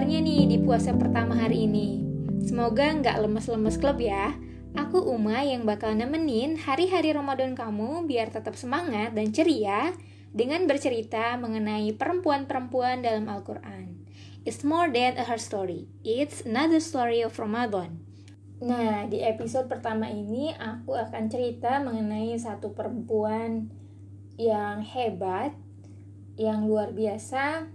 kabarnya nih di puasa pertama hari ini? Semoga nggak lemes-lemes klub ya. Aku Uma yang bakal nemenin hari-hari Ramadan kamu biar tetap semangat dan ceria dengan bercerita mengenai perempuan-perempuan dalam Al-Quran. It's more than a her story. It's another story of Ramadan. Nah, di episode pertama ini aku akan cerita mengenai satu perempuan yang hebat, yang luar biasa,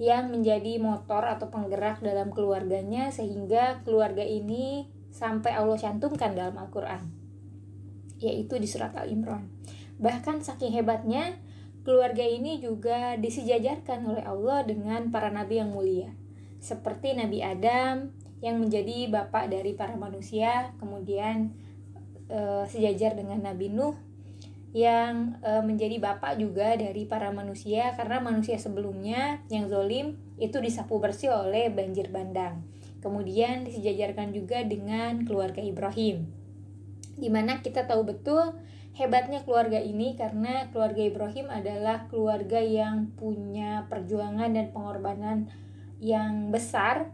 yang menjadi motor atau penggerak dalam keluarganya sehingga keluarga ini sampai Allah cantumkan dalam Al-Quran yaitu di surat Al-Imran. Bahkan saking hebatnya keluarga ini juga disejajarkan oleh Allah dengan para nabi yang mulia seperti Nabi Adam yang menjadi bapak dari para manusia kemudian e, sejajar dengan Nabi Nuh yang e, menjadi bapak juga dari para manusia karena manusia sebelumnya yang zolim itu disapu bersih oleh banjir bandang. Kemudian disejajarkan juga dengan keluarga Ibrahim. Di mana kita tahu betul hebatnya keluarga ini karena keluarga Ibrahim adalah keluarga yang punya perjuangan dan pengorbanan yang besar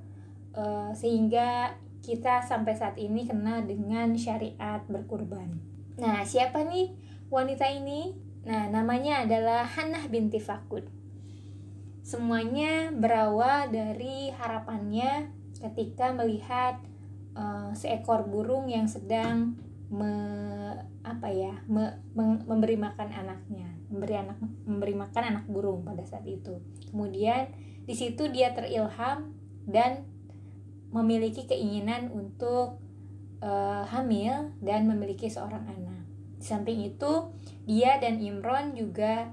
e, sehingga kita sampai saat ini kena dengan syariat berkurban. Nah, siapa nih wanita ini, nah namanya adalah Hannah binti Fakud. Semuanya berawal dari harapannya ketika melihat uh, seekor burung yang sedang me, apa ya me, me, memberi makan anaknya, memberi anak memberi makan anak burung pada saat itu. Kemudian di situ dia terilham dan memiliki keinginan untuk uh, hamil dan memiliki seorang anak. Di samping itu, dia dan Imron juga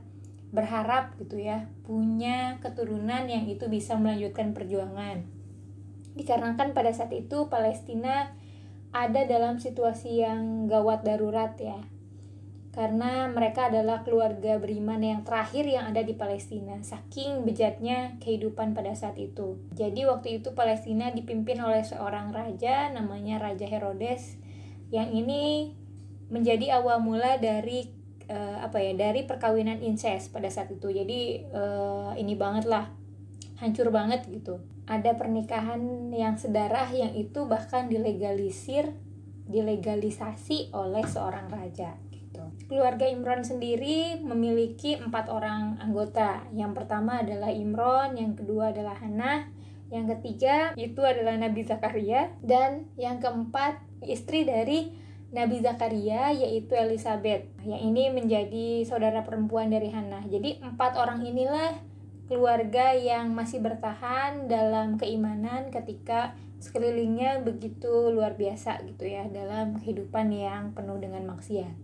berharap gitu ya, punya keturunan yang itu bisa melanjutkan perjuangan. Dikarenakan pada saat itu Palestina ada dalam situasi yang gawat darurat ya. Karena mereka adalah keluarga beriman yang terakhir yang ada di Palestina, saking bejatnya kehidupan pada saat itu. Jadi waktu itu Palestina dipimpin oleh seorang raja namanya Raja Herodes yang ini menjadi awal mula dari uh, apa ya dari perkawinan incest pada saat itu. Jadi uh, ini banget lah hancur banget gitu. Ada pernikahan yang sedarah yang itu bahkan dilegalisir dilegalisasi oleh seorang raja gitu. Keluarga Imron sendiri memiliki empat orang anggota. Yang pertama adalah Imron yang kedua adalah Hannah yang ketiga itu adalah Nabi Zakaria dan yang keempat istri dari Nabi Zakaria yaitu Elizabeth yang ini menjadi saudara perempuan dari Hannah. Jadi empat orang inilah keluarga yang masih bertahan dalam keimanan ketika sekelilingnya begitu luar biasa gitu ya dalam kehidupan yang penuh dengan maksiat.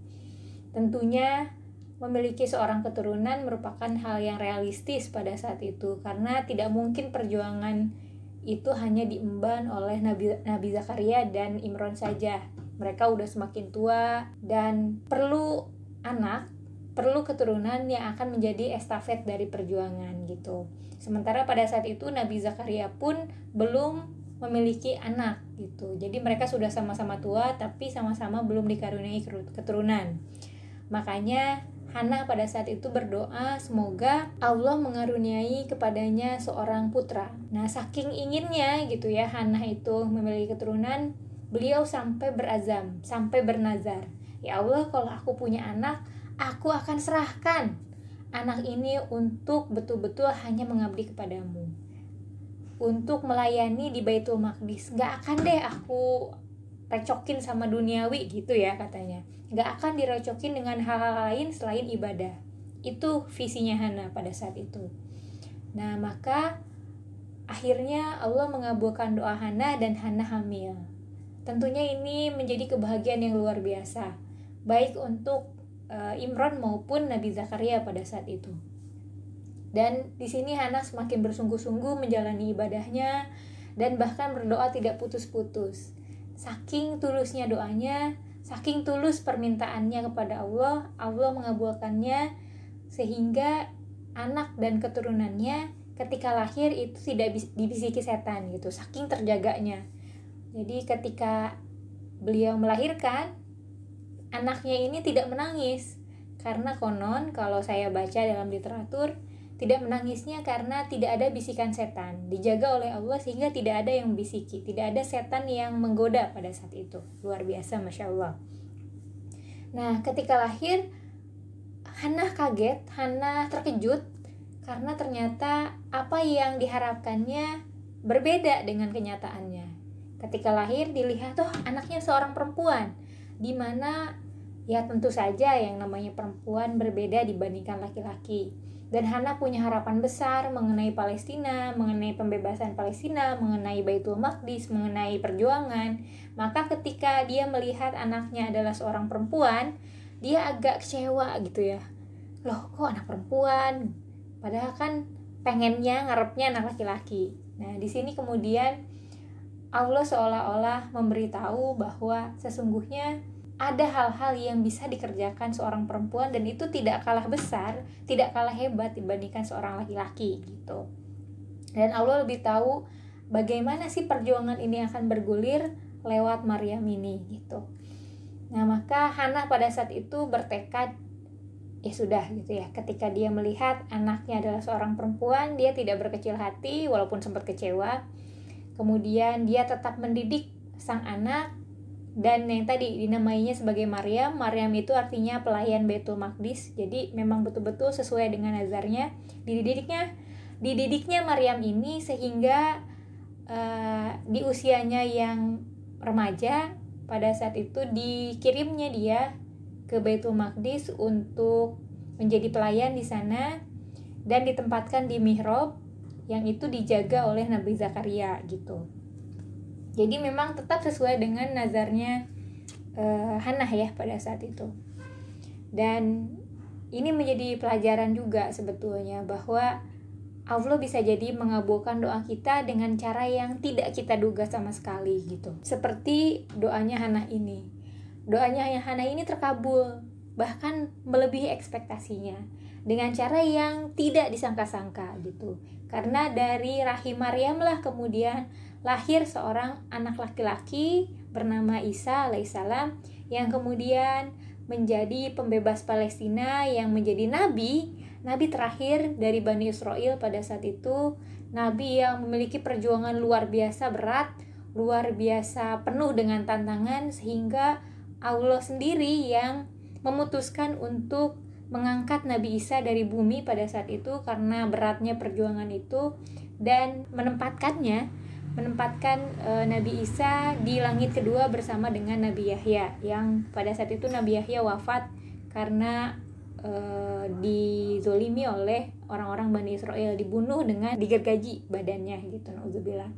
Tentunya memiliki seorang keturunan merupakan hal yang realistis pada saat itu karena tidak mungkin perjuangan itu hanya diemban oleh Nabi Nabi Zakaria dan Imron saja mereka udah semakin tua dan perlu anak perlu keturunan yang akan menjadi estafet dari perjuangan gitu. Sementara pada saat itu Nabi Zakaria pun belum memiliki anak gitu. Jadi mereka sudah sama-sama tua tapi sama-sama belum dikaruniai keturunan. Makanya Hana pada saat itu berdoa semoga Allah mengaruniai kepadanya seorang putra. Nah, saking inginnya gitu ya Hana itu memiliki keturunan, beliau sampai berazam, sampai bernazar. Ya Allah, kalau aku punya anak, aku akan serahkan anak ini untuk betul-betul hanya mengabdi kepadamu. Untuk melayani di Baitul Maqdis. Gak akan deh aku recokin sama duniawi gitu ya katanya. Gak akan direcokin dengan hal-hal lain selain ibadah. Itu visinya Hana pada saat itu. Nah, maka akhirnya Allah mengabulkan doa Hana dan Hana hamil. Tentunya ini menjadi kebahagiaan yang luar biasa, baik untuk uh, Imron maupun Nabi Zakaria pada saat itu. Dan di sini Hana semakin bersungguh-sungguh menjalani ibadahnya dan bahkan berdoa tidak putus-putus. Saking tulusnya doanya, saking tulus permintaannya kepada Allah, Allah mengabulkannya sehingga anak dan keturunannya ketika lahir itu tidak dibisiki setan gitu, saking terjaganya jadi ketika beliau melahirkan, anaknya ini tidak menangis. Karena konon kalau saya baca dalam literatur tidak menangisnya karena tidak ada bisikan setan. Dijaga oleh Allah sehingga tidak ada yang bisiki tidak ada setan yang menggoda pada saat itu. Luar biasa masya Allah. Nah ketika lahir Hana kaget Hana terkejut karena ternyata apa yang diharapkannya berbeda dengan kenyataannya ketika lahir dilihat tuh anaknya seorang perempuan di mana ya tentu saja yang namanya perempuan berbeda dibandingkan laki-laki dan Hana punya harapan besar mengenai Palestina, mengenai pembebasan Palestina, mengenai Baitul Maqdis, mengenai perjuangan. Maka ketika dia melihat anaknya adalah seorang perempuan, dia agak kecewa gitu ya. Loh, kok anak perempuan? Padahal kan pengennya ngarepnya anak laki-laki. Nah, di sini kemudian Allah seolah-olah memberitahu bahwa sesungguhnya ada hal-hal yang bisa dikerjakan seorang perempuan dan itu tidak kalah besar, tidak kalah hebat dibandingkan seorang laki-laki gitu. Dan Allah lebih tahu bagaimana sih perjuangan ini akan bergulir lewat Maryam ini gitu. Nah, maka Hana pada saat itu bertekad ya sudah gitu ya. Ketika dia melihat anaknya adalah seorang perempuan, dia tidak berkecil hati walaupun sempat kecewa. Kemudian dia tetap mendidik sang anak dan yang tadi dinamainya sebagai Maryam. Maryam itu artinya pelayan Betul Maqdis. Jadi memang betul-betul sesuai dengan nazarnya dididiknya dididiknya Maryam ini sehingga uh, di usianya yang remaja pada saat itu dikirimnya dia ke Betul Maqdis untuk menjadi pelayan di sana dan ditempatkan di mihrab yang itu dijaga oleh Nabi Zakaria gitu jadi memang tetap sesuai dengan nazarnya uh, Hannah ya pada saat itu dan ini menjadi pelajaran juga sebetulnya bahwa Allah bisa jadi mengabulkan doa kita dengan cara yang tidak kita duga sama sekali gitu. Seperti doanya Hana ini. Doanya Hana ini terkabul, bahkan melebihi ekspektasinya dengan cara yang tidak disangka-sangka gitu. Karena dari rahim Maryam lah kemudian lahir seorang anak laki-laki bernama Isa alaihissalam yang kemudian menjadi pembebas Palestina yang menjadi nabi, nabi terakhir dari Bani Israel pada saat itu, nabi yang memiliki perjuangan luar biasa berat, luar biasa penuh dengan tantangan sehingga Allah sendiri yang memutuskan untuk mengangkat Nabi Isa dari bumi pada saat itu karena beratnya perjuangan itu dan menempatkannya menempatkan e, Nabi Isa di langit kedua bersama dengan Nabi Yahya yang pada saat itu Nabi Yahya wafat karena e, dizolimi oleh orang-orang Bani Israel dibunuh dengan digergaji badannya gitu nauzubillah.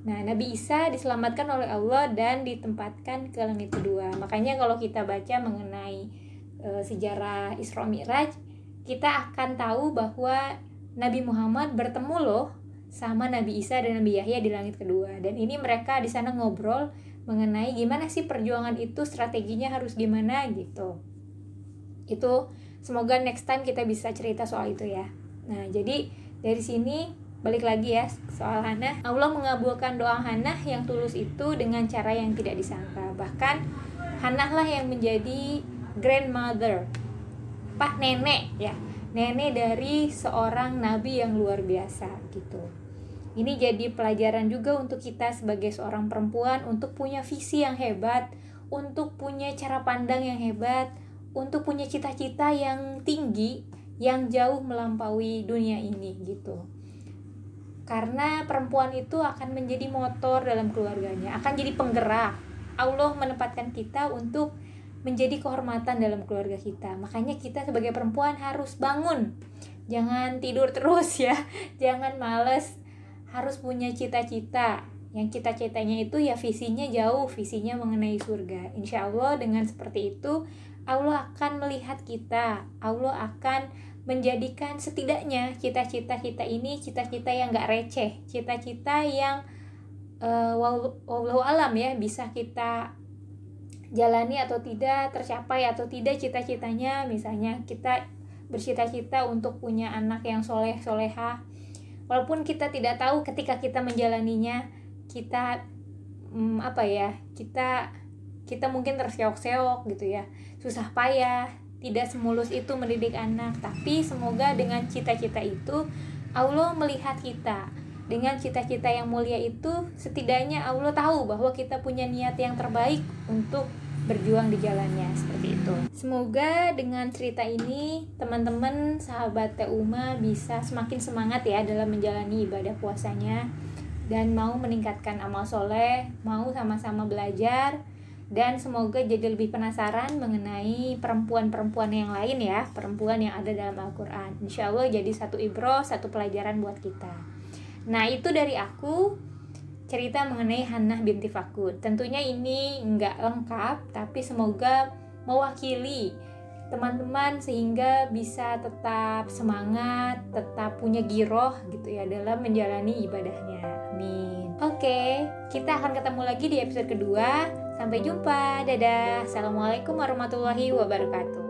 Nah, Nabi Isa diselamatkan oleh Allah dan ditempatkan ke langit kedua. Makanya kalau kita baca mengenai e, sejarah Isra Mi'raj, kita akan tahu bahwa Nabi Muhammad bertemu loh sama Nabi Isa dan Nabi Yahya di langit kedua. Dan ini mereka di sana ngobrol mengenai gimana sih perjuangan itu strateginya harus gimana gitu. Itu semoga next time kita bisa cerita soal itu ya. Nah jadi dari sini balik lagi ya soal Hana. Allah mengabulkan doa Hana yang tulus itu dengan cara yang tidak disangka. Bahkan Hana lah yang menjadi grandmother pak nenek ya nenek dari seorang nabi yang luar biasa gitu ini jadi pelajaran juga untuk kita sebagai seorang perempuan untuk punya visi yang hebat, untuk punya cara pandang yang hebat, untuk punya cita-cita yang tinggi, yang jauh melampaui dunia ini gitu. Karena perempuan itu akan menjadi motor dalam keluarganya, akan jadi penggerak. Allah menempatkan kita untuk menjadi kehormatan dalam keluarga kita. Makanya kita sebagai perempuan harus bangun. Jangan tidur terus ya. Jangan males harus punya cita-cita yang cita-citanya itu ya visinya jauh visinya mengenai surga insya Allah dengan seperti itu Allah akan melihat kita Allah akan menjadikan setidaknya cita-cita kita ini cita-cita yang gak receh cita-cita yang uh, wallahu alam ya bisa kita jalani atau tidak tercapai atau tidak cita-citanya. Misalnya kita bercita-cita untuk punya anak yang soleh soleha walaupun kita tidak tahu ketika kita menjalaninya kita hmm, apa ya kita kita mungkin terseok-seok gitu ya. Susah payah tidak semulus itu mendidik anak, tapi semoga dengan cita-cita itu Allah melihat kita. Dengan cita-cita yang mulia itu, setidaknya Allah tahu bahwa kita punya niat yang terbaik untuk berjuang di jalannya seperti itu. Semoga dengan cerita ini teman-teman sahabat Teuma bisa semakin semangat ya dalam menjalani ibadah puasanya dan mau meningkatkan amal soleh, mau sama-sama belajar dan semoga jadi lebih penasaran mengenai perempuan-perempuan yang lain ya, perempuan yang ada dalam Al-Quran. Insya Allah jadi satu ibro, satu pelajaran buat kita. Nah itu dari aku cerita mengenai Hannah binti Fakut. Tentunya ini nggak lengkap, tapi semoga mewakili teman-teman sehingga bisa tetap semangat, tetap punya giroh gitu ya dalam menjalani ibadahnya. Amin. Oke, kita akan ketemu lagi di episode kedua. Sampai jumpa. Dadah. Assalamualaikum warahmatullahi wabarakatuh.